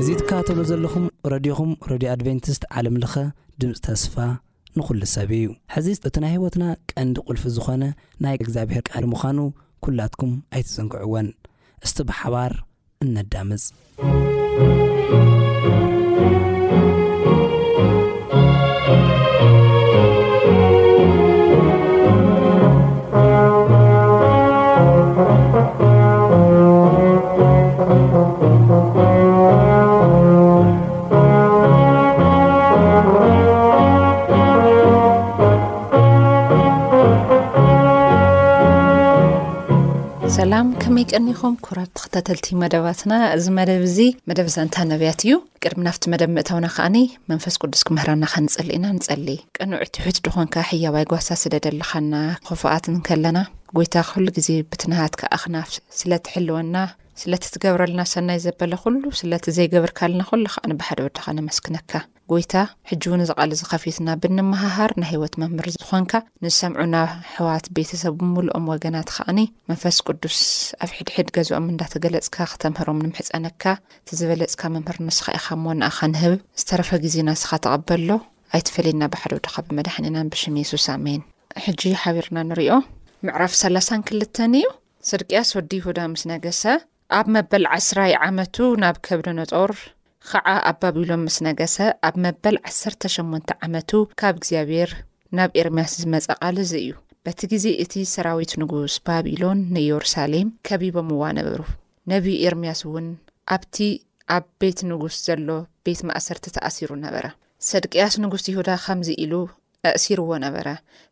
እዚ ትከታተሉ ዘለኹም ረድዮኹም ረድዮ ኣድቨንቲስት ዓለም ለኸ ድምፂ ተስፋ ንኹሉ ሰብ እዩ። ሕዚ እቲ ናይ ህይወትና ቀንዲ ቁልፊ ዝኾነ ናይ እግዚኣብሔር ቃል ምዃኑ ኩላትኩም ኣይትዘንግዕወን። እስቲ ብሓባር እነዳምፅ። ሰላም ከመይ ቀኒኹም ኩራት ተኸታተልቲ መደባትና እዚ መደብ እዚ መደብ ዛንታ ነብያት እዩ ቅድሚ ናብቲ መደብ ምእታውና ከኣኒ መንፈስ ቅዱስ ክምህረና ከንጽሊ ኢና ንጸሊ ቅኑዕ ትሑት ድኾንካ ሕያዋይ ጓሳ ስደደልኻና ኽፉኣት እንከለና ጐይታ ኩሉ ግዜ ብትንሃትካ ኣኽናፍ ስለ ትሕልወና ስለቲ ትገብረልና ሰናይ ዘበለ ኩሉ ስለቲ ዘይገብርካልና ኩሉ ከዓ ንባሓደ ወድኻ ነመስግነካ ጎይታ ሕጂ እውን እዚ ቓል እዚ ኸፊትና ብንመሃሃር ናይ ህይወት መምህር ዝኾንካ ንሰምዑና ኣሕዋት ቤተሰብ ብምሉኦም ወገናት ከዓኒ መንፈስ ቅዱስ ኣብ ሕድሕድ ገዝኦም እንዳተገለጽካ ክተምህሮም ንምሕፀነካ እቲ ዝበለጽካ መምህር ንስኻ ኢኻ እሞ ንኣኻ ንህብ ዝተረፈ ግዜ ናስኻ ተቐበሎ ኣይትፈለየና ብሓደ ወድኻ ብመድሓኒናን ብሽም የሱስ ኣሜን። ሕጂ ሓቢርና ንሪኦ ምዕራፍ ሰላሳን ክልተን እዩ። ሰድቅያስ ወዲ ይሁዳ ምስ ነገሰ ኣብ መበል ዓስራይ ዓመቱ ናብ ከብደነጦር ኸዓ ኣብ ባቢሎን ምስ ነገሰ ኣብ መበል ዓሰርተ ሸሞንተ ዓመቱ ካብ እግዚኣብሔር ናብ ኤርምያስ ዝመጸ ቓል እዚ እዩ። በቲ ግዜ እቲ ሰራዊት ንጉስ ባቢሎን ንኢየሩሳሌም ከቢቦምዋ ነበሩ። ነብዪ ኤርምያስ እውን ኣብቲ ኣብ ቤት ንጉስ ዘሎ ቤት ማእሰርቲ ተኣሲሩ ነበረ። ሰድቅያስ ንጉስ ይሁዳ ኸምዚ ኢሉ ኣእሲርዎ ነበረ፣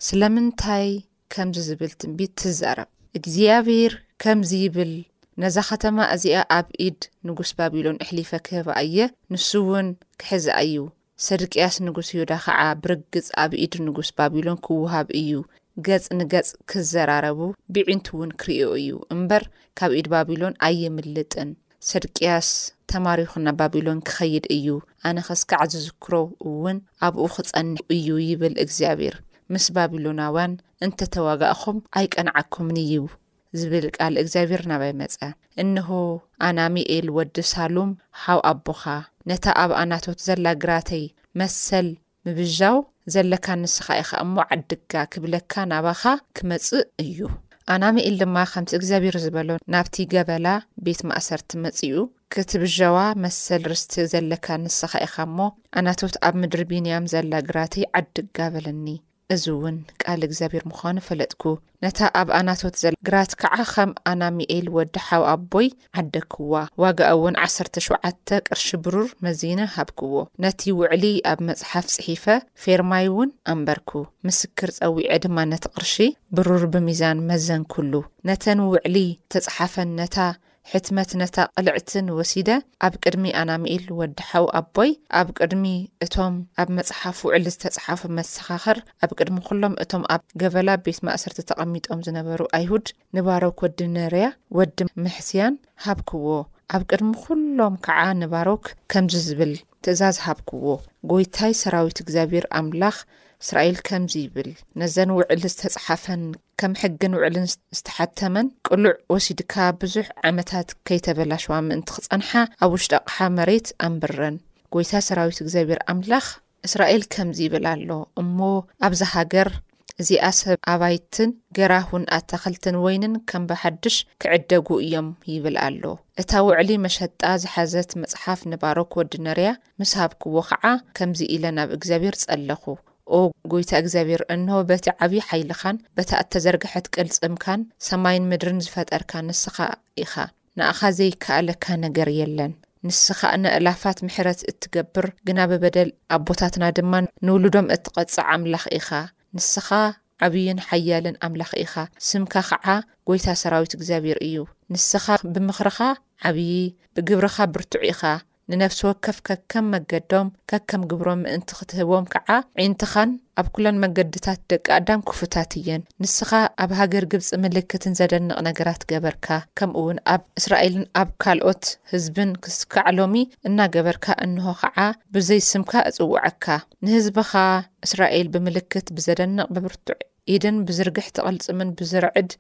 ስለምንታይ ከምዚ ዝብል ትንቢት ትዛረብ? እግዚኣብሄር ከምዚ ይብል፣ ነዛ ኸተማ እዚኣ ኣብ ኢድ ንጉስ ባቢሎን እሕሊፈ ክህባ እየ፣ ንሱ እውን ክሕዛ እዩ፣ ሰድቅያስ ንጉስ ይሁዳ ኸዓ ብርግጽ ኣብ ኢድ ንጉስ ባቢሎን ክውሃብ እዩ፣ ገጽ ንገጽ ክዘራረቡ፣ ብዒንቱውን ክርእዮ እዩ እምበር፣ ካብ ኢድ ባቢሎን ኣየምልጥን። ሰድቅያስ ተማሪኹ ናብ ባቢሎን ክኸይድ እዩ፣ ኣነ ኸስካዕ ዝዝክሮ እውን ኣብኡ ኽጸንሕ እዩ ይብል እግዚኣብሄር። ምስ ባቢሎናውያን እንተ ተዋጋእኹም ኣይቀንዓኩምን እዩ። ዝብል ቃል እግዚኣብሄር ናባይ መጸ፣ እንሆ፣ ኣናሚኤል ወዲ ሳሉም ሓው ኣቦኻ፣ ነታ ኣብ ኣናቶት ዘላ ግራተይ መሰል ምብዣው ዘለካ ንስኻ ኢኻ እሞ ዓድጋ ክብለካ ናባኻ ክመጽእ እዩ። ኣናሚኤል ድማ ከምቲ እግዚኣብሄር ዝበሎ ናብቲ ገበላ ቤት ማእሰርቲ መጺኡ፣ ክትብዣዋ መሰል ርስቲ ዘለካ ንስኻ ኢኻ እሞ፣ ኣናቶት ኣብ ምድሪ ብንያም ዘላ ግራተይ ዓድጋ በለኒ። እዚ እውን ቃል እግዚኣብሔር ምዃኑ ፈለጥኩ። ነታ ኣብ ኣናቶት ዘላ ግራት ከዓ ኸም ኣናሚኤል ወዲ ሓው ኣቦይ ዓደግክዋ። ዋጋኣ እውን ዓሰርተ ሸውዓተ ቅርሺ ብሩር መዚነ ሃብክዎ። ነቲ ውዕሊ ኣብ መጽሓፍ ጽሒፈ ፌርማይ እውን ኣንበርኩ። ምስክር ጸዊዐ ድማ ነቲ ቅርሺ ብሩር ብሚዛን መዘንኩሉ። ነተን ውዕሊ እተጽሓፈን ነታ ሕትመት ነታ ቅልዕትን ወሲደ ኣብ ቅድሚ ኣናምኤል ወዲ ሓው ኣቦይ፣ ኣብ ቅድሚ እቶም ኣብ መጽሓፍ ውዕል ዝተጽሓፉ መሰኻኽር፣ ኣብ ቅድሚ ኩሎም እቶም ኣብ ገበላ ቤት ማእሰርቲ ተቐሚጦም ዝነበሩ ኣይሁድ፣ ንባሮክ ወዲ ነርያ ወዲ መሕስያን ሃብክዎ። ኣብ ቅድሚ ኩሎም ከኣ ንባሮክ ከምዚ ዝብል። ትእዛዝ ሃብክዎ። ጐይታይ ሰራዊት እግዚኣብሄር ኣምላኽ እስራኤል ከምዚ ይብል፣ ነዘን ውዕል ዝተጽሓፈን ከም ሕግን ውዕልን ዝተሓተመን ቅሉዕ ወሲድካ ብዙሕ ዓመታት ከይተበላሸዋ ምእንቲ ክጸንሓ ኣብ ውሽጢ ኣቕሓ መሬት ኣንብረን። ጐይታ ሰራዊት እግዚኣብሄር ኣምላኽ እስራኤል ከምዚ ይብል ኣሎ እሞ፣ ኣብዛ ሃገር እዚኣ ሰብ ኣባይትን ገራሁን ኣታኽልትን ወይንን ከም ብሓድሽ ክዕደጉ እዮም ይብል ኣሎ። እታ ውዕሊ መሸጣ ዝሓዘት መጽሓፍ ንባሮክ ወዲ ነርያ ምስ ሃብክዎ ኸዓ ከምዚ ኢለ ናብ እግዚኣብሔር ጸለኹ፣ ኦ ጐይታ እግዚኣብሔር፣ እንሆ በቲ ዓብዪ ሓይልኻን በታ እተዘርግሐት ቅልጽምካን ሰማይን ምድርን ዝፈጠርካ ንስኻ ኢኻ። ንኣኻ ዘይከኣለካ ነገር የለን ንስኻ ነእላፋት ምሕረት እትገብር ግና ብበደል ኣቦታትና ድማ ንውሉዶም እትቐጽዕ ኣምላኽ ኢኻ ንስኻ ዓብይን ሓያልን ኣምላኽ ኢኻ ስምካ ኸዓ ጎይታ ሰራዊት እግዚኣብሔር እዩ ንስኻ ብምኽርኻ ዓብይ ብግብርኻ ብርቱዕ ኢኻ ንነፍሲ ወከፍ ከከም መገዶም ከከም ግብሮም ምእንቲ ክትህቦም ከኣ ዒንትኻን ኣብ ኩለን መገድታት ደቂ ኣዳም ክፉታት እየን። ንስኻ ኣብ ሃገር ግብጺ ምልክትን ዘደንቕ ነገራት ገበርካ፣ ከምኡውን ኣብ እስራኤልን ኣብ ካልኦት ህዝብን ክስካዕ ሎሚ እናገበርካ እንሆ ከኣ ብዘይ ስምካ እጽውዐካ። ንህዝብኻ እስራኤል ብምልክት ብዘደንቕ ብብርቱዕ ኢድን ብዝርግሕቲ ቅልጽምን ብዝርዕድ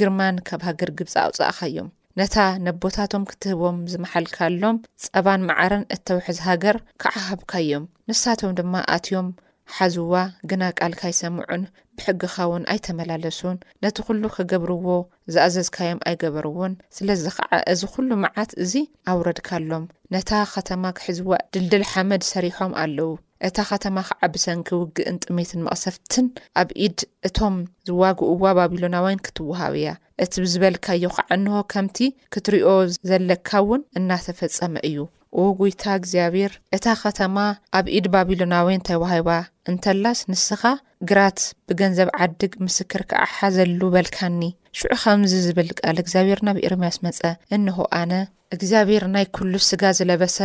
ግርማን ካብ ሃገር ግብጺ ኣውጻእካዮም። ነታ ነቦታቶም ክትህቦም ዝመሓልካሎም ጸባን መዓርን እተውሕዝ ሃገር ከኣ ሃብካዮም። ንሳቶም ድማ ኣትዮም ሓዝዋ፣ ግና ቃልካ ኣይሰምዑን፣ ብሕግኻውን ኣይተመላለሱን፣ ነቲ ዅሉ ኺገብርዎ ዝኣዘዝካዮም ኣይገበርዎን። ስለዚ ኸኣ እዚ ዅሉ መዓት እዚ ኣውረድካሎም። ነታ ኸተማ ኪሕዝዋ ድልድል ሓመድ ሰሪሖም ኣለዉ። እታ ከተማ ኸኣ ብሰንኪ ውግእን ጥሜትን መቕሰፍትን ኣብ ኢድ እቶም ዝዋግኡዋ ባቢሎናውያን ክትወሃብ እያ። እቲ ዝበልካዮ ኸኣ እንሆ ከምቲ ክትሪኦ ዘለካ እውን እናተፈጸመ እዩ። ኦ ጐይታ እግዚኣብሔር፣ እታ ኸተማ ኣብ ኢድ ባቢሎናውያን ተዋሂባ እንተላስ ንስኻ ግራት ብገንዘብ ዓድግ ምስክር ከኣ ሓዘሉ በልካኒ። ሽዑ ኸምዚ ዝብል ቃል እግዚኣብሔር ናብ ኤርምያስ መጸ፣ እንሆ ኣነ፣ እግዚኣብሔር ናይ ኵሉ ስጋ ዝለበሰ፣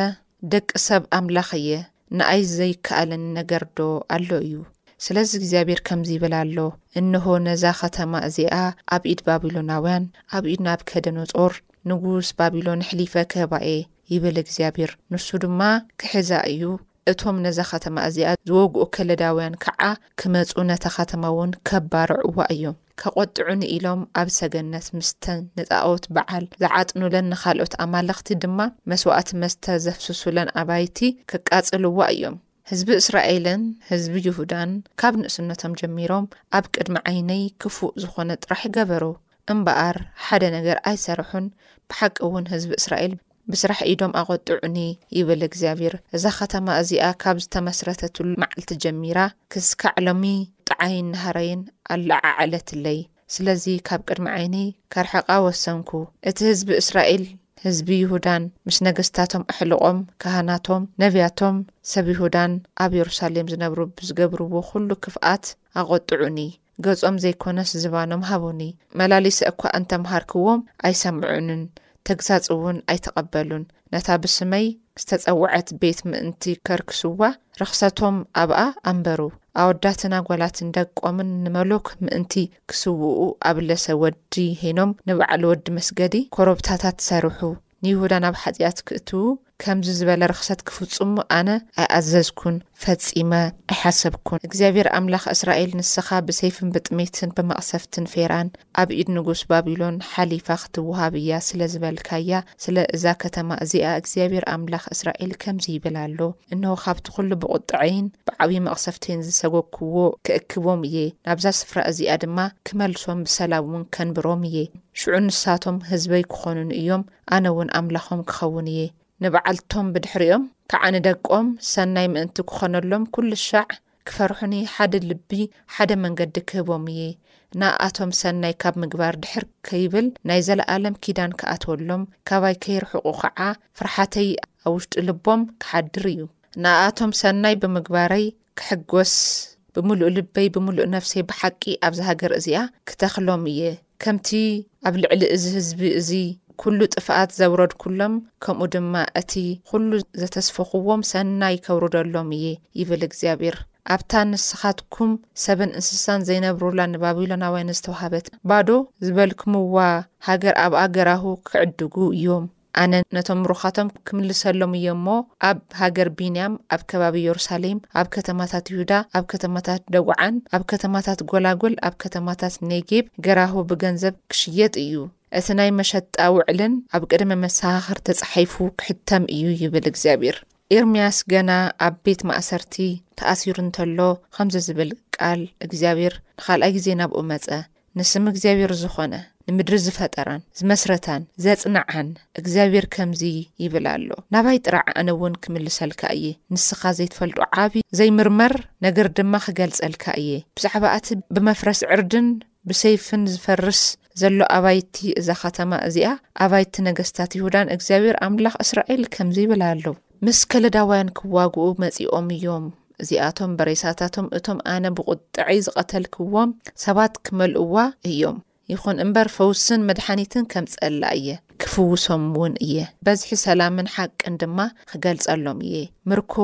ደቂ ሰብ ኣምላኽ እየ ንኣይ ዘይከኣለኒ ነገር ዶ ኣሎ እዩ ስለዚ እግዚኣብሔር ከምዚ ይብል ኣሎ እንሆ ነዛ ኸተማ እዚኣ ኣብ ኢድ ባቢሎናውያን ኣብ ኢድ ናብከደነጾር ንጉስ ባቢሎን ኣሕሊፈ ክህባ እየ ይብል እግዚኣብሔር ንሱ ድማ ክሕዛ እዩ እቶም ነዛ ኸተማ እዚኣ ዝወግኡ ከለዳውያን ከዓ ክመጹ ነታ ኸተማ እውን ከባርዕዋ እዮም። ከቖጥዑኒ ኢሎም ኣብ ሰገነት ምስተን ንጣኦት በዓል ዝዓጥኑለን ንኻልኦት ኣማልኽቲ ድማ መስዋእቲ መስተ ዘፍስሱለን ኣባይቲ ከቃጽልዋ እዮም። ህዝቢ እስራኤልን ህዝቢ ይሁዳን ካብ ንእስነቶም ጀሚሮም ኣብ ቅድሚ ዓይነይ ክፉእ ዝኾነ ጥራሕ ገበሩ እምበኣር ሓደ ነገር ኣይሰርሑን ብሓቂ እውን ህዝቢ እስራኤል ብስራሕ ኢዶም ኣቖጥዑኒ ይብል እግዚኣብሔር። እዛ ኸተማ እዚኣ ካብ ዝተመስረተትሉ መዓልቲ ጀሚራ ክስካዕ ሎሚ ጥዓይን ናህረይን ኣለዓዓለትለይ። ስለዚ ካብ ቅድሚ ዓይነይ ከርሕቓ ወሰንኩ። እቲ ህዝቢ እስራኤል ህዝቢ ይሁዳን ምስ ነገስታቶም ኣሕልቖም ካህናቶም ነብያቶም ሰብ ይሁዳን ኣብ የሩሳሌም ዝነብሩ ብዝገብርዎ ዅሉ ክፍኣት ኣቖጥዑኒ። ገጾም ዘይኮነስ ዝባኖም ሃቡኒ። መላሊሰ እኳ እንተ ምሃርክዎም ኣይሰምዑንን፣ ተግሳጽ እውን ኣይተቐበሉን። ነታ ብስመይ ዝተጸውዐት ቤት ምእንቲ ከርክሱዋ፣ ርኽሰቶም ኣብኣ ኣንበሩ። ኣወዳትን ኣጓላትን ደቆምን ንመሎክ ምእንቲ ክስውኡ ኣብለሰ ወዲ ሄኖም ንበዓል ወዲ መስገዲ ኮረብታታት ሰርሑ፣ ንይሁዳ ናብ ሓጢኣት ክእትዉ ከምዚ ዝበለ ርኽሰት ክፍጽሙ ኣነ ኣይኣዘዝኩን፣ ፈጺመ ኣይሓሰብኩን። እግዚኣብሄር ኣምላኽ እስራኤል ንስኻ ብሰይፍን ብጥሜትን ብመቕሰፍትን ፌራን ኣብ ኢድ ንጉስ ባቢሎን ሓሊፋ ኽትወሃብ እያ ስለ ዝበልካያ፣ ስለ እዛ ከተማ እዚኣ እግዚኣብሄር ኣምላኽ እስራኤል ከምዚ ይብል ኣሎ፣ እንሆ፣ ኻብቲ ዅሉ ብቝጥዐይን ብዓብዪ መቕሰፍተይን ዝሰጐግክዎ ክእክቦም እየ፣ ናብዛ ስፍራ እዚኣ ድማ ክመልሶም ብሰላም እውን ከንብሮም እየ። ሽዑ ንሳቶም ህዝበይ ክዀኑኒ እዮም፣ ኣነ እውን ኣምላኾም ክኸውን እየ። ንበዓልቶም ብድሕሪኦም ከዓ ንደቆም ሰናይ ምእንቲ ክኾነሎም ኩሉሻዕ ክፈርሑኒ ሓደ ልቢ ሓደ መንገዲ ክህቦም እየ። ንኣኣቶም ሰናይ ካብ ምግባር ድሕር ከይብል ናይ ዘለኣለም ኪዳን ክኣትወሎም ካባይ ከይርሕቑ ከዓ ፍርሓተይ ኣብ ውሽጢ ልቦም ክሓድር እዩ። ንኣኣቶም ሰናይ ብምግባረይ ክሕጎስ ብምሉእ ልበይ ብምሉእ ነፍሰይ ብሓቂ ኣብዛ ሃገር እዚኣ ክተኽሎም እየ። ከምቲ ኣብ ልዕሊ እዚ ህዝቢ እዚ ኵሉ ጥፍኣት ዘውረድኩሎም፣ ከምኡ ድማ እቲ ዅሉ ዘተስፈኽዎም ሰናይ ከውርደሎም እየ፣ ይብል እግዚኣብሄር። ኣብታ ንስኻትኩም ሰብን እንስሳን ዘይነብሩላ ንባቢሎናውያን ዝተዋህበት ባዶ ዝበልክምዋ ሃገር ኣብ ኣገራሁ ኺዕድጉ እዮም። ኣነ ነቶም ምሩኻቶም ክምልሰሎም እየ እሞ፣ ኣብ ሃገር ብንያም፣ ኣብ ከባቢ ዮርሳሌም፣ ኣብ ከተማታት ይሁዳ፣ ኣብ ከተማታት ደጕዓን፣ ኣብ ከተማታት ጐላጕል፣ ኣብ ከተማታት ኔጌብ፣ ገራሁ ብገንዘብ ክሽየጥ እዩ፣ እቲ ናይ መሸጣ ውዕልን ኣብ ቅድሚ መሰኻኽር ተጻሒፉ ክሕተም እዩ ይብል እግዚኣብሔር። ኤርምያስ ገና ኣብ ቤት ማእሰርቲ ተኣሲሩ እንተሎ ኸምዚ ዝብል ቃል እግዚኣብሔር ንኻልኣይ ግዜ ናብኡ መጸ፣ ንስም እግዚኣብሔር ዝኾነ፣ ንምድሪ ዝፈጠራን ዝመስረታን ዘጽንዓን እግዚኣብሔር ከምዚ ይብል ኣሎ፣ ናባይ ጥራዕ ኣነውን ክምልሰልካ እየ፣ ንስኻ ዘይትፈልጦ ዓቢ ዘይምርመር ነገር ድማ ክገልጸልካ እየ፣ ብዛዕባ እቲ ብመፍረስ ዕርድን ብሰይፍን ዝፈርስ ዘሎ ኣባይቲ እዛ ኸተማ እዚኣ ኣባይቲ ነገስታት ይሁዳን እግዚኣብሔር ኣምላኽ እስራኤል ከምዚ ይብል ኣሎ፣ ምስ ከለዳውያን ክዋግኡ መጺኦም እዮም፣ እዚኣቶም በሬሳታቶም እቶም ኣነ ብቑጥዐይ ዝቐተልክዎም ሰባት ክመልእዋ እዮም፣ ይኹን እምበር ፈውስን መድሓኒትን ከምጽኣላ እየ፣ ክፍውሶም እውን እየ፣ በዝሒ ሰላምን ሓቅን ድማ ኽገልጸሎም እየ፣ ምርኮ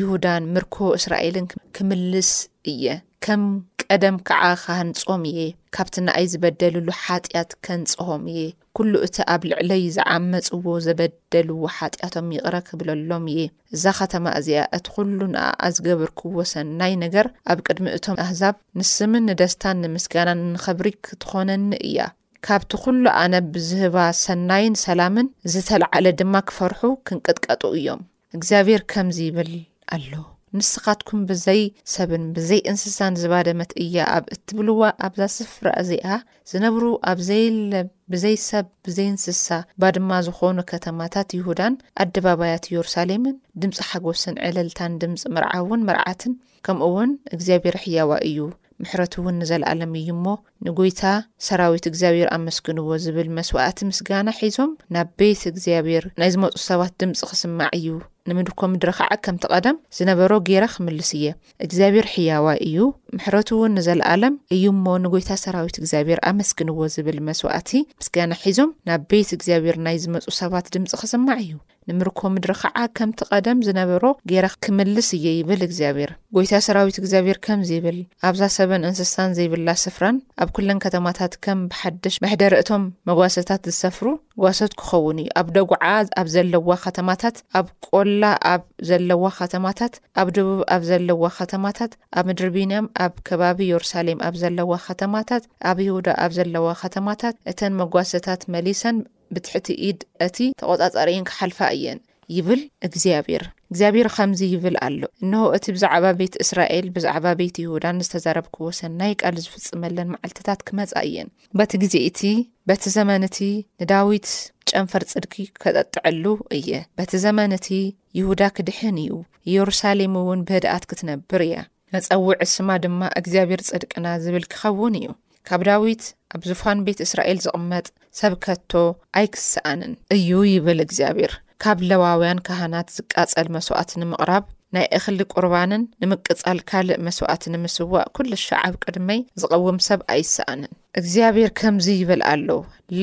ይሁዳን ምርኮ እስራኤልን ክምልስ እየ፣ ከም ቀደም ከዓ ኽሃንጾም እየ፣ ካብቲ ንኣይ ዝበደልሉ ሓጢኣት ከንጽሆም እየ፣ ኵሉ እቲ ኣብ ልዕለይ ዝዓመጽዎ ዘበደልዎ ሓጢኣቶም ይቕረ ክብለሎም እየ። እዛ ኸተማ እዚኣ እቲ ዅሉ ንኣኣ ዝገበርክዎ ሰናይ ነገር ኣብ ቅድሚ እቶም ኣህዛብ ንስምን ንደስታን ንምስጋናን ንኽብሪ ክትዀነኒ እያ። ካብቲ ዅሉ ኣነ ብዝህባ ሰናይን ሰላምን ዝተላዕለ ድማ ክፈርሑ ክንቅጥቀጡ እዮም። እግዚኣብሔር ከምዚ ይብል ኣሎ፣ ንስኻትኩም ብዘይ ሰብን ብዘይ እንስሳን ዝባደመት እያ ኣብ እትብልዋ ኣብዛ ስፍራ እዚኣ ዝነብሩ ኣብ ዘየለ ብዘይ ሰብ ብዘይ እንስሳ ባድማ ዝኾኑ ከተማታት ይሁዳን ኣደባባያት ኢየሩሳሌምን ድምፂ ሓጎስን ዕልልታን ድምፂ መርዓውን መርዓትን ከምኡውን እግዚኣብሔር ሕያዋ እዩ ምሕረቱውን ንዘለዓለም እዩ እሞ ንጐይታ ሰራዊት እግዚኣብሔር ኣመስግንዎ ዝብል መስዋዕቲ ምስጋና ሒዞም ናብ ቤት እግዚኣብሔር ናይ ዝመፁ ሰባት ድምፂ ክስማዕ እዩ ንምድኮ ምድረ ከዓ ከምቲ ቀደም ዝነበሮ ገይረ ክምልስ እየ እግዚኣብሔር ሕያዋይ እዩ ምሕረቱውን ንዘለዓለም እዩ እሞ ንጐይታ ሰራዊት እግዚኣብሔር ኣመስግንዎ ዝብል መስዋዕቲ ምስጋና ሒዞም ናብ ቤት እግዚኣብሔር ናይ ዝመፁ ሰባት ድምፂ ክስማዕ እዩ ንምርኮ ምድሪ ኸዓ ከምቲ ቐደም ዝነበሮ ገይረ ኽምልስ እየ ይብል እግዚኣብሄር። ጐይታ ሰራዊት እግዚኣብሄር ከምዚ ይብል፣ ኣብዛ ሰብን እንስሳን ዘይብላ ስፍራን ኣብ ኵለን ከተማታት ከም ብሓድሽ መሕደሪ እቶም መጓሰታት ዝሰፍሩ ጓሶት ክኸውን እዩ። ኣብ ደጕዓ ኣብ ዘለዋ ኸተማታት፣ ኣብ ቈላ ኣብ ዘለዋ ኸተማታት፣ ኣብ ደቡብ ኣብ ዘለዋ ኸተማታት፣ ኣብ ምድሪ ብንያም፣ ኣብ ከባቢ የሩሳሌም ኣብ ዘለዋ ኸተማታት፣ ኣብ ይሁዳ ኣብ ዘለዋ ኸተማታት፣ እተን መጓሰታት መሊሰን ብትሕቲ ኢድ እቲ ተቖጻጻሪኤን ኪሓልፋ እየን፣ ይብል እግዚኣብሄር። እግዚኣብሄር ኸምዚ ይብል ኣሎ፣ እንሆ፣ እቲ ብዛዕባ ቤት እስራኤል፣ ብዛዕባ ቤት ይሁዳን ዝተዛረብክዎ ሰናይ ቃል ዝፍጽመለን መዓልትታት ኪመጻ እየን። በቲ ጊዜ እቲ፣ በቲ ዘመን እቲ፣ ንዳዊት ጨንፈር ጽድቂ ከጠጥዐሉ እየ። በቲ ዘመን እቲ፣ ይሁዳ ኪድሕን እዩ፣ ኢየሩሳሌምውን ብህድኣት ክትነብር እያ። መጸውዒ ስማ ድማ፣ እግዚኣብሄር ጽድቅና ዚብል ኪኸውን እዩ። ካብ ዳዊት ኣብ ዙፋን ቤት እስራኤል ዝቕመጥ ሰብ ከቶ ኣይክሰኣንን እዩ ይብል እግዚኣብሔር። ካብ ለዋውያን ካህናት ዝቃጸል መስዋእቲ ንምቕራብ ናይ እኽሊ ቁርባንን ንምቅጻል ካልእ መስዋእቲ ንምስዋእ ኩሉ ሸዓብ ቅድመይ ዝቐውም ሰብ ኣይሰኣንን። እግዚኣብሔር ከምዚ ይብል ኣሎ፣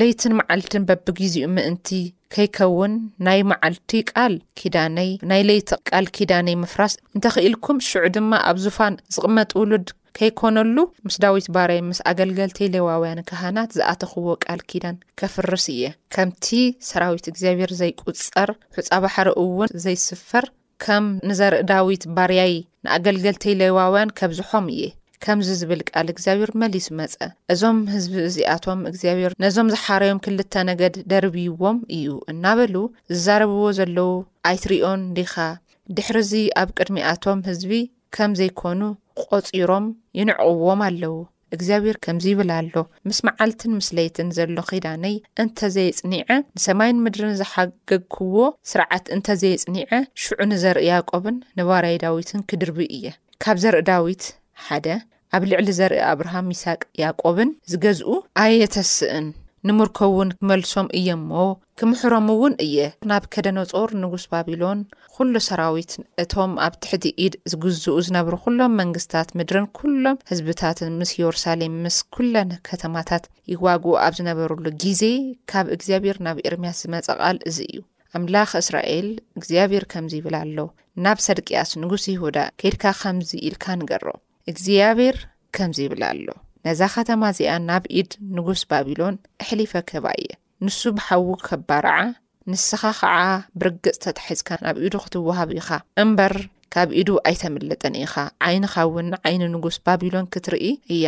ለይትን መዓልትን በብጊዜኡ ምእንቲ ከይከውን ናይ መዓልቲ ቃል ኪዳነይ ናይ ለይቲ ቃል ኪዳነይ ምፍራስ እንተኽኢልኩም ሽዑ ድማ ኣብ ዙፋን ዝቕመጥ ውሉድ ከይኰነሉ ምስ ዳዊት ባርያይ ምስ ኣገልገልተይ ሌዋውያን ካህናት ዝኣተኽዎ ቃል ኪዳን ከፍርስ እየ፣ ከምቲ ሰራዊት እግዚኣብሄር ዘይቍጸር፣ ሑጻ ባሕሪ እውን ዘይስፈር፣ ከም ንዘርኢ ዳዊት ባርያይ ንኣገልገልተይ ሌዋውያን ከብዝሖም እየ፣ ከምዚ ዝብል ቃል እግዚኣብሄር መሊሱ መጸ፣ እዞም ህዝቢ እዚኣቶም እግዚኣብሄር ነዞም ዝሓረዮም ክልተ ነገድ ደርብይዎም እዩ እናበሉ ዝዛረብዎ ዘለዉ ኣይትሪኦን ዲኻ? ድሕርዚ ኣብ ቅድሚኣቶም ህዝቢ። ከም ዘይኮኑ ቆጺሮም ይንዕቅዎም ኣለዉ እግዚኣብሔር ከምዚ ይብል ኣሎ ምስ መዓልትን ምስ ለይትን ዘሎ ኪዳነይ እንተ ዘየጽኒዐ ንሰማይን ምድርን ዝሓገግክዎ ስርዓት እንተ ዘየጽኒዐ ሽዑ ንዘርኢ ያዕቆብን ንባርያይ ዳዊትን ክድርቢ እየ ካብ ዘርኢ ዳዊት ሓደ ኣብ ልዕሊ ዘርኢ ኣብርሃም ይሳቅ ያቆብን ዝገዝኡ ኣየተስእን ንምርኮውን ክመልሶም እየሞ ክምሕሮምውን እየ ናብ ከደነጾር ንጉስ ባቢሎን ኹሉ ሰራዊት እቶም ኣብ ትሕቲ ኢድ ዝግዝኡ ዝነብሩ ኩሎም መንግስታት ምድርን ኩሎም ህዝብታትን ምስ ዮርሳሌም ምስ ኩለን ከተማታት ይዋግኡ ኣብ ዝነበሩሉ ጊዜ ካብ እግዚኣብሔር ናብ ኤርምያስ ዝመጸ ቃል እዚ እዩ ኣምላኽ እስራኤል እግዚኣብሔር ከምዚ ይብል ኣሎ ናብ ሰድቅያስ ንጉስ ይሁዳ ከድካ ከምዚ ኢልካ ንገሮ እግዚኣብሔር ከምዚ ይብል ኣሎ፣ ነዛ ኸተማ እዚኣ ናብ ኢድ ንጉስ ባቢሎን ኣሕሊፈ ክህባ እየ። ንሱ ብሓዊ ኸባርዓ፣ ንስኻ ኸዓ ብርግጽ ተታሒዝካ ናብ ኢዱ ኽትወሃብ ኢኻ እምበር፣ ካብ ኢዱ ኣይተምልጥን ኢኻ፣ ዓይንኻውን ዓይኒ ንጉስ ባቢሎን ክትርኢ እያ።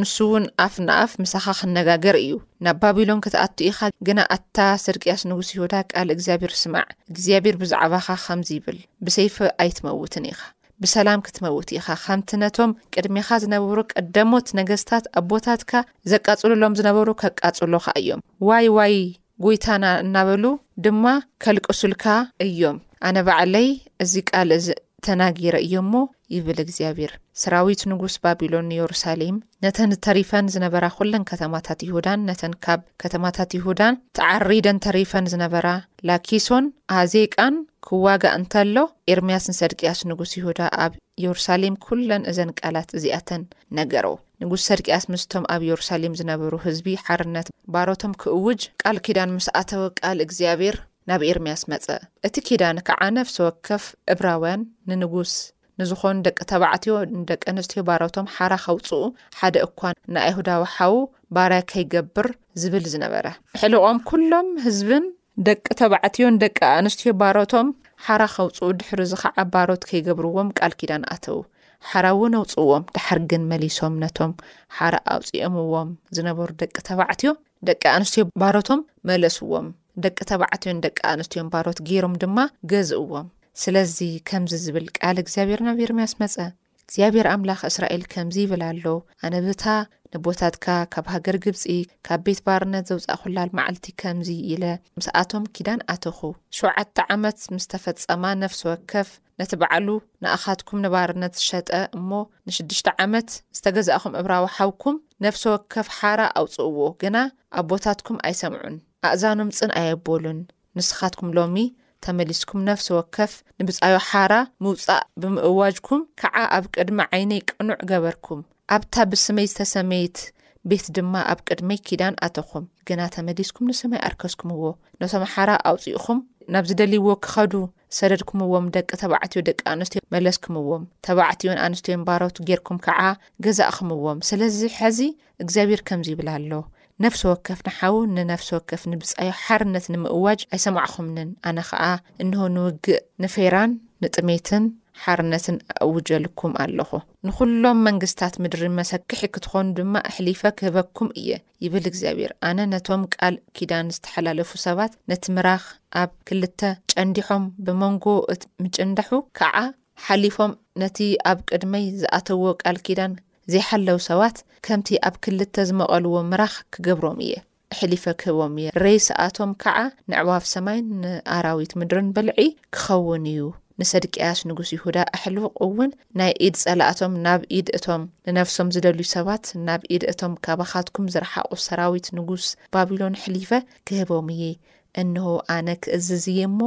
ንሱውን ኣፍ ንኣፍ ምሳኻ ኺነጋገር እዩ። ናብ ባቢሎን ክትኣቱ ኢኻ። ግና ኣታ ሰድቅያስ ንጉስ ይሁዳ፣ ቃል እግዚኣብሄር ስማዕ፣ እግዚኣብሄር ብዛዕባኻ ኸምዚ ይብል፣ ብሰይፊ ኣይትመውትን ኢኻ፣ ብሰላም ክትመውት ኢኻ፣ ኸምቲ ነቶም ቅድሜኻ ዝነበሩ ቀደሞት ነገስታት ኣቦታትካ ዘቃጽሉሎም ዝነበሩ፣ ኬቃጽሉኻ እዮም። ዋይ! ዋይ! ጎይታና እናበሉ ድማ ከልቅሱልካ እዮም ኣነ ባዕለይ እዚ ቃል እዚ ተናጊረ እየሞ ይብል እግዚኣብሔር ስራዊት ንጉስ ባቢሎን ንዮሩሳሌም ነተን ተሪፈን ዝነበራ ኩለን ከተማታት ይሁዳን ነተን ካብ ከተማታት ይሁዳን ተዓሪደን ተሪፈን ዝነበራ ላኪሶን ኣዜቃን ክዋጋእ እንተሎ ኤርምያስ ንሰድቅያስ ንጉስ ይሁዳ ኣብ የሩሳሌም ኩለን እዘን ቃላት እዚኣተን ነገረው ንጉስ ሰድቅያስ ምስቶም ኣብ የሩሳሌም ዝነበሩ ህዝቢ ሓርነት ባሮቶም ክእውጅ ቃል ኪዳን ምስ ኣተወ ቃል እግዚኣብሔር ናብ ኤርምያስ መጸ። እቲ ኪዳን ከኣ ነፍሲ ወከፍ እብራውያን ንንጉስ ንዝኾኑ ደቂ ተባዕትዮ ንደቂ ኣንስትዮ ባሮቶም ሓራ ከውጽኡ ሓደ እኳ ንኣይሁዳዊ ሓው ባርያ ከይገብር ዝብል ዝነበረ። ሕልቖም ኩሎም ህዝብን ደቂ ተባዕትዮን ደቂ ኣንስትዮ ባሮቶም ሓራ ከውጽኡ ድሕሪ እዚ ኸዓ ባሮት ከይገብርዎም ቃል ኪዳን ኣተዉ። ሓራ እውን ኣውጽእዎም፣ ደሓር ግን መሊሶም ነቶም ሓራ ኣውጺኦምዎም ዝነበሩ ደቂ ተባዕትዮ ደቂ ኣንስትዮ ባሮቶም መለስዎም፣ ደቂ ተባዕትዮን ደቂ ኣንስትዮን ባሮት ገይሮም ድማ ገዝእዎም። ስለዚ ከምዚ ዝብል ቃል እግዚኣብሔር ናብ ኤርምያስ መጸ። እግዚኣብሄር ኣምላኽ እስራኤል ከምዚ ይብል ኣሎ፣ ኣነ በታ ነቦታትካ ካብ ሃገር ግብጺ፣ ካብ ቤት ባርነት ዘውጻእኩላ መዓልቲ ከምዚ ኢለ ምስኣቶም ኪዳን ኣተኹ። ሸውዓተ ዓመት ምስ ተፈጸማ ነፍሲ ወከፍ ነቲ ባዕሉ ንኣኻትኩም ንባርነት ዝሸጠ እሞ ንሽዱሽተ ዓመት ዝተገዛእኩም እብራዊ ሓውኩም ነፍሲ ወከፍ ሓራ ኣውጽእዎ፣ ግና ኣቦታትኩም ኣይሰምዑን፣ ኣእዛኖም ጽን ኣየበሉን። ንስኻትኩም ሎሚ ተመሊስኩም ነፍሲ ወከፍ ንብጻዩ ሓራ ምውጻእ ብምእዋጅኩም ከኣ ኣብ ቅድሚ ዓይነይ ቅኑዕ ገበርኩም፣ ኣብታ ብስመይ ዝተሰመይት ቤት ድማ ኣብ ቅድመይ ኪዳን ኣተኹም፣ ግና ተመሊስኩም ንስመይ ኣርከስኩምዎ፣ ነቶም ሓራ ኣውጺእኹም ናብ ዝደልይዎ ክኸዱ ሰደድኩምዎም ደቂ ተባዕትዮ ደቂ ኣንስትዮ መለስክምዎም ተባዕትዮን ኣንስትዮን ባሮት ጌርኩም ከዓ ገዛእኽምዎም ስለዚ ሐዚ እግዚኣብሔር ከምዚ ይብል ኣሎ ነፍሲ ወከፍ ንሓዉ ንነፍሲ ወከፍ ንብፃዩ ሓርነት ንምእዋጅ ኣይሰማዕኹምንን ኣነ ከዓ እንሆ ንውግእ ንፌራን ንጥሜትን ሓርነትን ኣእውጀልኩም ኣለኹ ንኹሎም መንግስታት ምድሪ መሰክሒ ክትኾኑ ድማ ኣሕሊፈ ክህበኩም እየ ይብል እግዚኣብሔር ኣነ ነቶም ቃል ኪዳን ዝተሓላለፉ ሰባት ነቲ ምራኽ ኣብ ክልተ ጨንዲሖም ብመንጎ እት ምጭንዳሑ ከዓ ሓሊፎም ነቲ ኣብ ቅድመይ ዝኣተዎ ቃል ኪዳን ዘይሓለው ሰባት ከምቲ ኣብ ክልተ ዝመቐልዎ ምራኽ ክገብሮም እየ እሕሊፈ ክህቦም እየ ሬስኣቶም ከዓ ንዕዋፍ ሰማይን ንኣራዊት ምድርን በልዒ ክኸውን እዩ። ንሰድቅያስ ንጉስ ይሁዳ ኣሕልቕ እውን ናይ ኢድ ጸላእቶም ናብ ኢድ እቶም ንነፍሶም ዝደልዩ ሰባት ናብ ኢድ እቶም ካባኻትኩም ዝረሓቑ ሰራዊት ንጉስ ባቢሎን ኅሊፈ ክህቦም እየ። እንሆ ኣነ ክእዝዝ እየ እሞ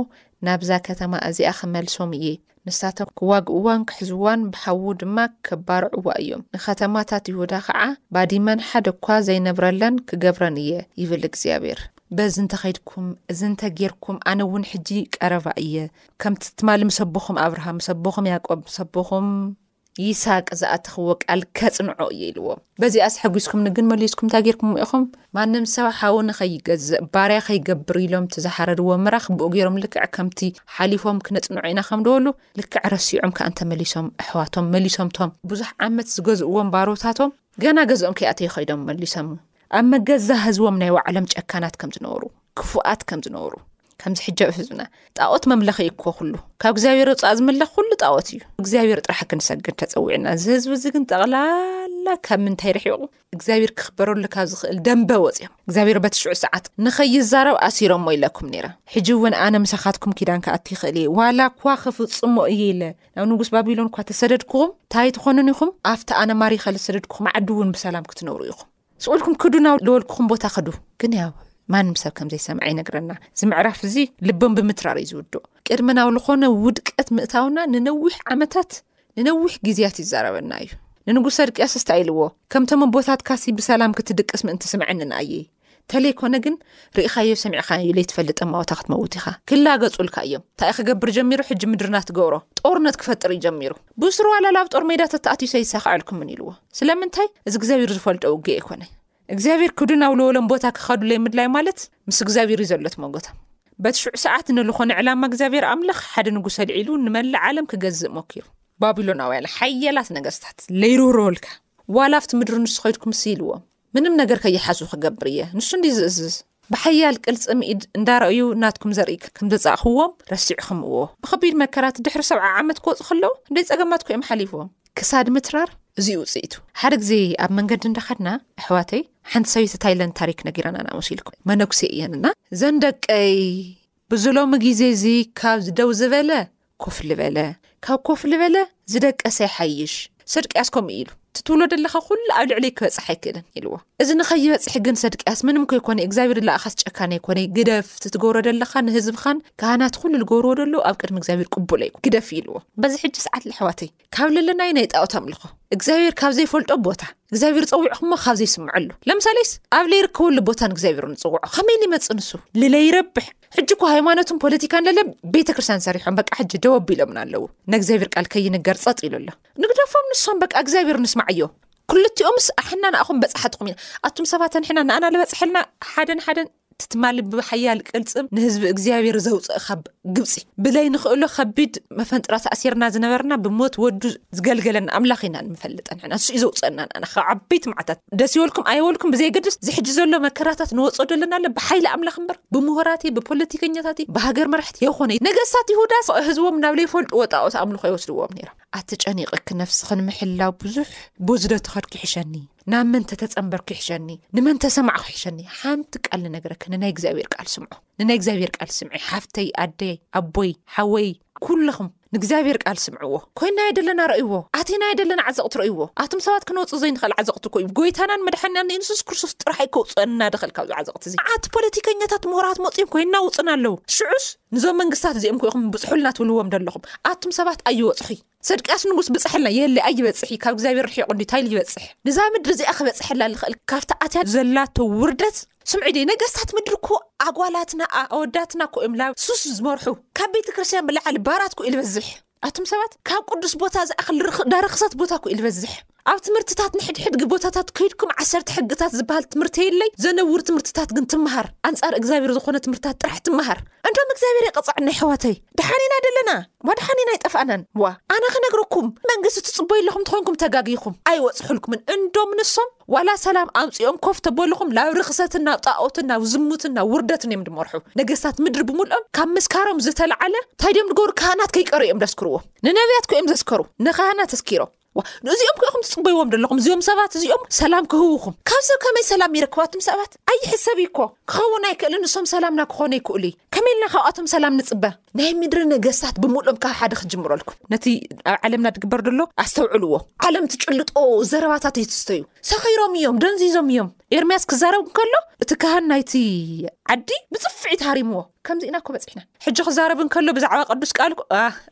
ናብዛ ከተማ እዚኣ ክመልሶም እየ። ንሳቶም ክዋግእዋን ክሕዝዋን ብሓዉ ድማ ከባርዕዋ እዮም። ንኸተማታት ይሁዳ ኸዓ ባዲመን ሓደ እኳ ዘይነብረለን ክገብረን እየ ይብል እግዚኣብሔር። በዚ እንተ ኸድኩም እዚ እንተ ጌርኩም ኣነ እውን ሕጂ ቀረባ እየ፣ ከምቲ ትማሊ ምስ ኣቦኹም ኣብርሃም፣ ምስ ኣቦኹም ያእቆብ፣ ምስ ኣቦኹም። ይስሃቅ ዝኣተኽዎ ቃል ከጽንዖ እየ ኢልዎም። በዚኣስ ሐጒስኩምኒ፣ ግን መሊስኩም እንታይ ጌርኩምዎ ኢኹም? ማንም ሰብ ሓዉ ንኸይገዝእ፣ ባርያ ኸይገብር ኢሎም እቲ ዝሓረድዎ ምራኽ ብኡ ጌሮም ልክዕ ከምቲ ሓሊፎም ክነጽንዖ ኢና ከም ዝበሉ ልክዕ ረሲዖም ከኣ እንተ መሊሶም ኣሕዋቶም መሊሶም እቶም ብዙሕ ዓመት ዝገዝእዎም ባሮታቶም ገና ገዝኦም ከይኣተዩ ኸይዶም መሊሶም ኣብ መገዛ ህዝቦም ናይ ባዕሎም ጨካናት ከም ዝነበሩ ክፉኣት ከም ዝነበሩ ከምዚ ሕጃብ ህዝብና ጣዖት መምለኺ እዩ እኮ ኩሉ ካብ እግዚኣብሔር ውፃእ ዝምለኽ ኩሉ ጣዖት እዩ እግዚኣብሔር ጥራሕ ክንሰግድ ተፀዊዕና እዚ ህዝቢ እዚ ግን ጠቕላላ ካብ ምንታይ ርሒቑ እግዚኣብሔር ክኽበረሉ ካብ ዝኽእል ደንበ ወፅኦም እግዚኣብሔር በቲ ሽዑ ሰዓት ንኸይዛረብ ኣሲሮሞ ኢለኩም ነይረ ሕጂ እውን ኣነ ምሳኻትኩም ኪዳን ክኣቲ ይኽእል እየ ዋላ እኳ ክፍፅሞ እየ ኢለ ናብ ንጉስ ባቢሎን እኳ ተሰደድኩኹም፣ እንታይ ትኾኑን ኢኹም? ኣብቲ ኣነ ማሪኸ ልሰደድኩኹም ዓዲ እውን ብሰላም ክትነብሩ ኢኹም። ስቕ ኢልኩም ክዱ ናብ ልበልኩኹም ቦታ ክዱ። ግን ያው ማንም ሰብ ከም ዘይሰምዐ ይነግረና። እዚ ምዕራፍ እዚ ልቦም ብምትራር እዩ ዝውድኦ። ቅድሚ ናብ ልኾነ ውድቀት ምእታውና ንነዊሕ ዓመታት ንነዊሕ ግዜያት ይዛረበና እዩ። ንንጉስ ሰድቅያስ ስታይ ኢልዎ፣ ከምቶም ኣቦታትካሲ ብሰላም ክትድቅስ ምእንቲ ስምዐኒ ንኣየይ። ተለይኮነ ግን ርኢኻዮ ሰሚዕኻዮ ለይትፈልጥ እማወታ ክትመውት ኢኻ ክላገጹልካ እዮም እንታይእ ክገብር ጀሚሩ ሕጂ ምድርና ትገብሮ ጦርነት ክፈጥር እዩ ጀሚሩ ብስሩ ዋላላ ኣብ ጦር ሜዳ ተተኣትዩ ሰይሳክዐልኩምን ኢልዎ ስለምንታይ እዚ እግዚኣብሔር ዝፈልጦ ውግ ኣይኮነ እግዚኣብሔር ክዱን ኣብ ለወሎም ቦታ ክኸዱለይ ምድላይ ማለት ምስ እግዚኣብሔር እዩ ዘሎት መጎታ በቲ ሽዑ ሰዓት ንልኾነ ዕላማ እግዚኣብሔር ኣምላኽ ሓደ ንጉሰ ኣልዒሉ ንመላእ ዓለም ክገዝእ ሞኪሩ ባቢሎናውያን ሓያላት ነገስታት ለይርህርወልካ ዋላ ኣብቲ ምድሪ ንሱ ኸይድኩም ስኢልዎም ምንም ነገር ከይሓስቡ ክገብር እየ ንሱ እንዲ ዝእዝዝ ብሓያል ቅልጽም ኢድ እንዳረእዩ ናትኩም ዘርኢ ከም ዘጻእኽዎም ረሲዕኹምዎ ብኸቢድ መከራት ድሕሪ ሰብዓ ዓመት ክወጹ ከለዉ እንደይ ጸገማት ኮዮም ሓሊፍዎም ክሳድ ምትራር እዚ ውጽኢቱ ሓደ ግዜ ኣብ መንገዲ እንዳኸድና ኣሕዋተይ ሓንቲ ሰበይቲ ታይለንድ ታሪክ ነጊራና ናመስ ኢልኩም መነኩሴ እየንና ዘንደቀይ ብዙ ሎሚ ግዜ እዚ ካብ ደው ዝበለ ኮፍ ልበለ ካብ ኮፍ ልበለ ዝደቀሰ ይሓይሽ ሰድቅያስ ከምኡ ኢሉ እቲ ትብሎ ደለኻ ኩሉ ኣብ ልዕለይ ክበፅሕ ኣይክእልን ኢልዎ እዚ ንኸይበፅሕ ግን ሰድቅያስ ምንም ከይኮነ እግዚኣብሔር ለኣኻስ ጨካን ኣይኮነ ግደፍ እቲ ትገብሮ ደለኻ ንህዝብኻን ካህናት ኩሉ ዝገብርዎ ደለዉ ኣብ ቅድሚ እግዚኣብሔር ቅቡል ኣይኮ ግደፍ ኢልዎ በዚ ሕጂ ሰዓት ለሕዋተይ ካብ ለለናይ ናይ ጣዖት ኣምልኾ እግዚኣብሔር ካብ ዘይፈልጦ ቦታ እግዚኣብሔር ፀዊዕኹሞ ካብ ዘይስምዐሉ ለምሳሌስ ኣብ ለይርከበሉ ቦታ ንእግዚኣብሔር ንፅውዖ ከመይ ንመፅ ንሱ ልለይረብሕ ሕጂ እኮ ሃይማኖትን ፖለቲካን ለለ ቤተ ክርስትያን ሰሪሖም በቃ ሕጂ ደው ኣቢሎምን ኣለዉ ንእግዚኣብሔር ቃል ከይንገር ፀጥ ኢሉ ኣሎ ንግደፎም ንሶም በቃ እግዚኣብሔር ንስማዓዮ ኩልቲኦምስ ኣሕና ንኣኹም በፃሓትኹም ኢና ኣቱም ሰባት ንሕና ንኣና ዝበፅሐልና ሓደን ሓደን እቲ ትማሊ ብሓያል ቅልጽም ንህዝቢ እግዚኣብሔር ዘውጽእ ካብ ግብጺ ብለይ ንኽእሎ ከቢድ መፈንጥራ ተኣሲርና ዝነበርና ብሞት ወዱ ዝገልገለና ኣምላኽ ኢና ንፈልጠ ንሕና ንሱ እዩ ዘውጽአና ንኣና ካብ ዓበይቲ መዓታት ደስ ይበልኩም ኣይበልኩም ብዘይገድስ እዚ ሕጂ ዘሎ መከራታት ንወጽኦ ዘለና ኣለ ብሓይሊ ኣምላኽ እምበር ብምሁራት ብፖለቲከኛታት ብሃገር መራሕቲ የኾነ ነገስታት ይሁዳስ ህዝቦም ናብ ዘይፈልጥዎ ጣዖት ኣምልኾ ይወስድዎም ነይሮም ኣቲ ጨኒቕኪ ነፍስኽን ምሕላው ብዙሕ ቦዝዶ ተኸድኪ ሕሸኒ ናብ መን ተተጸንበርኩ ይሕሸኒ ንመን ተሰማዕኩ ይሕሸኒ ሓንቲ ቃል ንነገረክ ንናይ እግዚኣብሔር ቃል ስምዖ ንናይ እግዚኣብሔር ቃል ስምዒ ሓፍተይ ኣደይ ኣቦይ ሓወይ ኩለኹም ንእግዚኣብሔር ቃል ስምዕዎ ኮይና የደለና ረእይዎ ኣቴና የደለና ዓዘቕቲ ረእይዎ ኣቶም ሰባት ክንወፁ ዘይንኽእል ዓዘቕቲ ኮዩ ጎይታናን መድሓኒናን ንንሱስ ክርስቶስ ጥራሕ ኣይከውፅአን እናደኸል ካብዚ ዓዘቕቲ እዚ ዓት ፖለቲከኛታት ምሁራት መፅም ኮይና ውፅና ኣለዉ ሽዑስ ንዞም መንግስታት እዚኦም ኮኹም ብፅሑልና ትብልዎም ደለኹም ኣቱም ሰባት ኣይወፅሑይ ሰድቅያስ ንጉስ ብጽሐልና የለ ኣይበጽሕ ካብ እግዚኣብሔር ርሒቁ እንዲ ታይል ይበጽሕ ንዛ ምድሪ እዚኣ ክበጽሐላ ልኽእል ካብቲ ኣትያ ዘላቶ ውርደት ስምዒ ደይ ነገስታት ምድሪ እኮ ኣጓላትና ኣወዳትና እኮ እዮም ላብ ሱስ ዝመርሑ ካብ ቤተ ክርስቲያን ብላዓሊ ባራት እኮ ይልበዝሕ ኣቱም ሰባት ካብ ቅዱስ ቦታ ዝኣክል ዳረክሰት ቦታ እኮ ይልበዝሕ ኣብ ትምህርትታት ንሕድሕድጊ ቦታታት ከይድኩም ዓሰርተ ሕግታት ዝበሃል ትምህርቲ የለይ ዘነውር ትምህርትታት ግን ትመሃር ኣንጻር እግዚኣብሔር ዝኾነ ትምህርታት ጥራሕ ትመሃር እንዶም እግዚኣብሔር የቐጽዐና የሕዋተይ ደሓን ኢና ደለና ዋ ደሓን ኢና ኣይጠፋእናን ዋ ኣነ ክነግረኩም መንግስቲ ትጽበዩ ኣለኹም ተኾይንኩም ተጋጊኹም ኣይወጽሑልኩምን እንዶም ንሶም ዋላ ሰላም ኣምጺኦም ኮፍ ተበልኹም ናብ ርኽሰትን ናብ ጣኦትን ናብ ዝሙትን ናብ ውርደትን እዮም ድመርሑ ነገስታት ምድሪ ብምልኦም ካብ ምስካሮም ዝተለዓለ እንታይ ድዮም ድገብሩ ካህናት ከይቀሩ እዮም ደስክርዎ ንነብያት ኮ እዮም ዘስከሩ ንካህናት ኣስኪሮም ንእዚኦም ክኢኹም ትፅበይዎም ዘለኹም እዚኦም ሰባት እዚኦም ሰላም ክህውኹም ካብ ሰብ ከመይ ሰላም ይረክባትም ሰባት ኣይሕሰብ እኮ ክኸውን ኣይክእልን ንሶም ሰላምና ክኾነ ይክእሉ እዩ ከመይ ኢልና ካብኣቶም ሰላም ንፅበ ናይ ምድሪ ነገስታት ብምሉኦም ካብ ሓደ ክጅምረልኩም ነቲ ኣብ ዓለምና ትግበር ዘሎ ኣስተውዕልዎ ዓለም ትጭልጦ ዘረባታት እዩትስተዩ ሰኺሮም እዮም ደንዚዞም እዮም ኤርምያስ ክዛረብ ከሎ እቲ ካህን ናይቲ ዓዲ ብፅፍዒ ተሃሪምዎ ከምዚ ኢና እኮ በጺሕና ሕጂ ክዛረብ እንከሎ ብዛዕባ ቅዱስ ቃል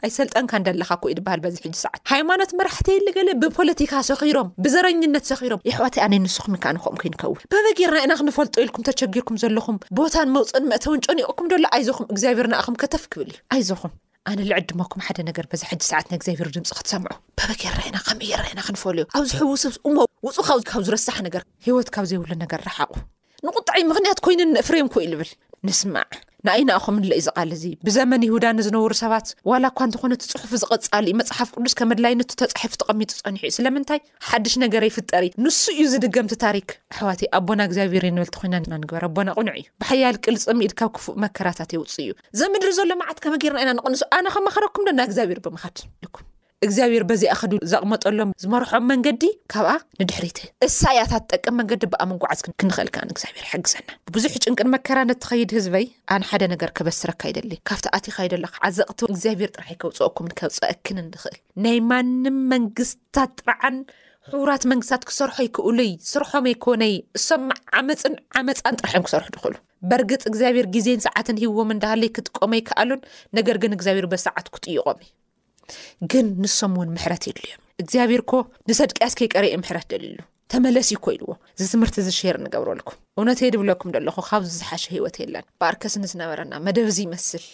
ኣይሰልጠንካ እንደለካ እኮ እዩ ድበሃል በዚ ሕጂ ሰዓት ሃይማኖት መራሕቲ የለ ገለ ብፖለቲካ ሰኺሮም ብዘረኝነት ሰኺሮም የሕዋት ኣነ ንስኹም ከኣ ንከምኡ ከይንከውን በበጌርና ኢና ክንፈልጦ ኢልኩም ተቸጊርኩም ዘለኹም ቦታን መውፅእን መእተውን ጨኒቕኩም ደሎ ኣይዞኹም እግዚኣብሔር ንኣኹም ከተፍ ክብል እዩ ኣይዞኹም ኣነ ልዕድመኩም ሓደ ነገር በዚ ሕጂ ሰዓት ናይ እግዚኣብሔር ድምፂ ክትሰምዑ በበጌርና ኢና ከም እየራ ኢና ክንፈልዮ ኣብዚ ሕውስብ እሞ ውፁ ካብ ዝረሳሕ ነገር ሂወት ካብ ዘይብሉ ነገር ረሓቑ ንቝጥዐይ ምኽንያት ኰይኑን ንእፍሬም ኮይ ልብል ንስማዕ ንኣይና ኹም ንለይ ዝቓል እዙ ብዘመን ይሁዳ ንዝነብሩ ሰባት ዋላ እኳ እንተኾነ እቲ ጽሑፍ ዝቐጻሊ እዩ መጽሓፍ ቅዱስ ከመድላይነቱ ተጻሒፉ ተቐሚጡ ጸኒሑ እዩ ስለምንታይ ሓድሽ ነገር ይፍጠር እዩ ንሱ እዩ ዝድገምቲ ታሪክ ኣሕዋት ኣቦና እግዚኣብሔር ንበልቲ ኮይና ና ንግበር ኣቦና ቕኑዕ እዩ ብሓያል ቅልጽም ኢድ ካብ ክፉእ መከራታት የውፅ እዩ ዘምድሪ ዘሎ መዓት ከመ ገርና ኢና ንቕንሱ ኣነ ከማኸረኩም ዶ ና እግዚኣብሔር ብምኻድ ልኩም እግዚኣብሔር በዚኣ ክዱ ዘቕመጠሎም ዝመርሖም መንገዲ ካብኣ ንድሕሪት እሳ እያ እታ ትጠቅም መንገዲ ብኣ ምንጓዓዝ ክንኽእል ከኣ ንእግዚኣብሔር ይሕግዘና ብብዙሕ ጭንቅን መከራ ነትኸይድ ህዝበይ ኣን ሓደ ነገር ከበስረካ ይደሊ ካብቲ ኣቲኻ ይደለካ ዓዘቕቲ እግዚኣብሔር ጥራሕ ኣይከውፅኦኩምን ከውፅአክን እንድኽእል ናይ ማንም መንግስታት ጥርዓን ሕቡራት መንግስታት ክሰርሖ ይክእሉይ ስርሖም ኣይኮነይ እሶም ዓመፅን ዓመፃን ጥራሕዮም ክሰርሑ ድኽእሉ በርግፅ እግዚኣብሔር ግዜን ሰዓትን ሂዎም እንዳሃለይ ክጥቀሞ ይከኣሉን ነገር ግን እግዚኣብሔር በሰዓት ክጥይቖም እዩ ግን ንሶም እውን ምሕረት የድልዮም እዩ እግዚኣብሔር ኮ ንሰድቅያስ ከይቀረየ ምሕረት ደልሉ ተመለስ እኮ ኢልዎ እዚ ትምህርቲ እዚ ሸር ንገብረልኩ እውነት የ ድብለኩም ደለኹ ካብዚ ዝሓሸ ህይወት የለን ብኣርከስ ንዝነበረና መደብ እዚ ይመስል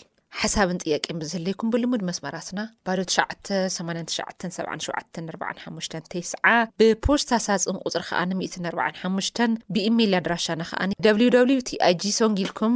ሓሳብን ጥያቄን ብዝህለይኩም ብልሙድ መስመራትና ባዶ 98774ሓሙሽተንተይስዓ ብፖስታ ሳፅን ቁፅሪ ከኣ ን 145 ብኢሜይል ኣድራሻና ከኣ ww ቲኣይጂ ሶንግ ኢልኩም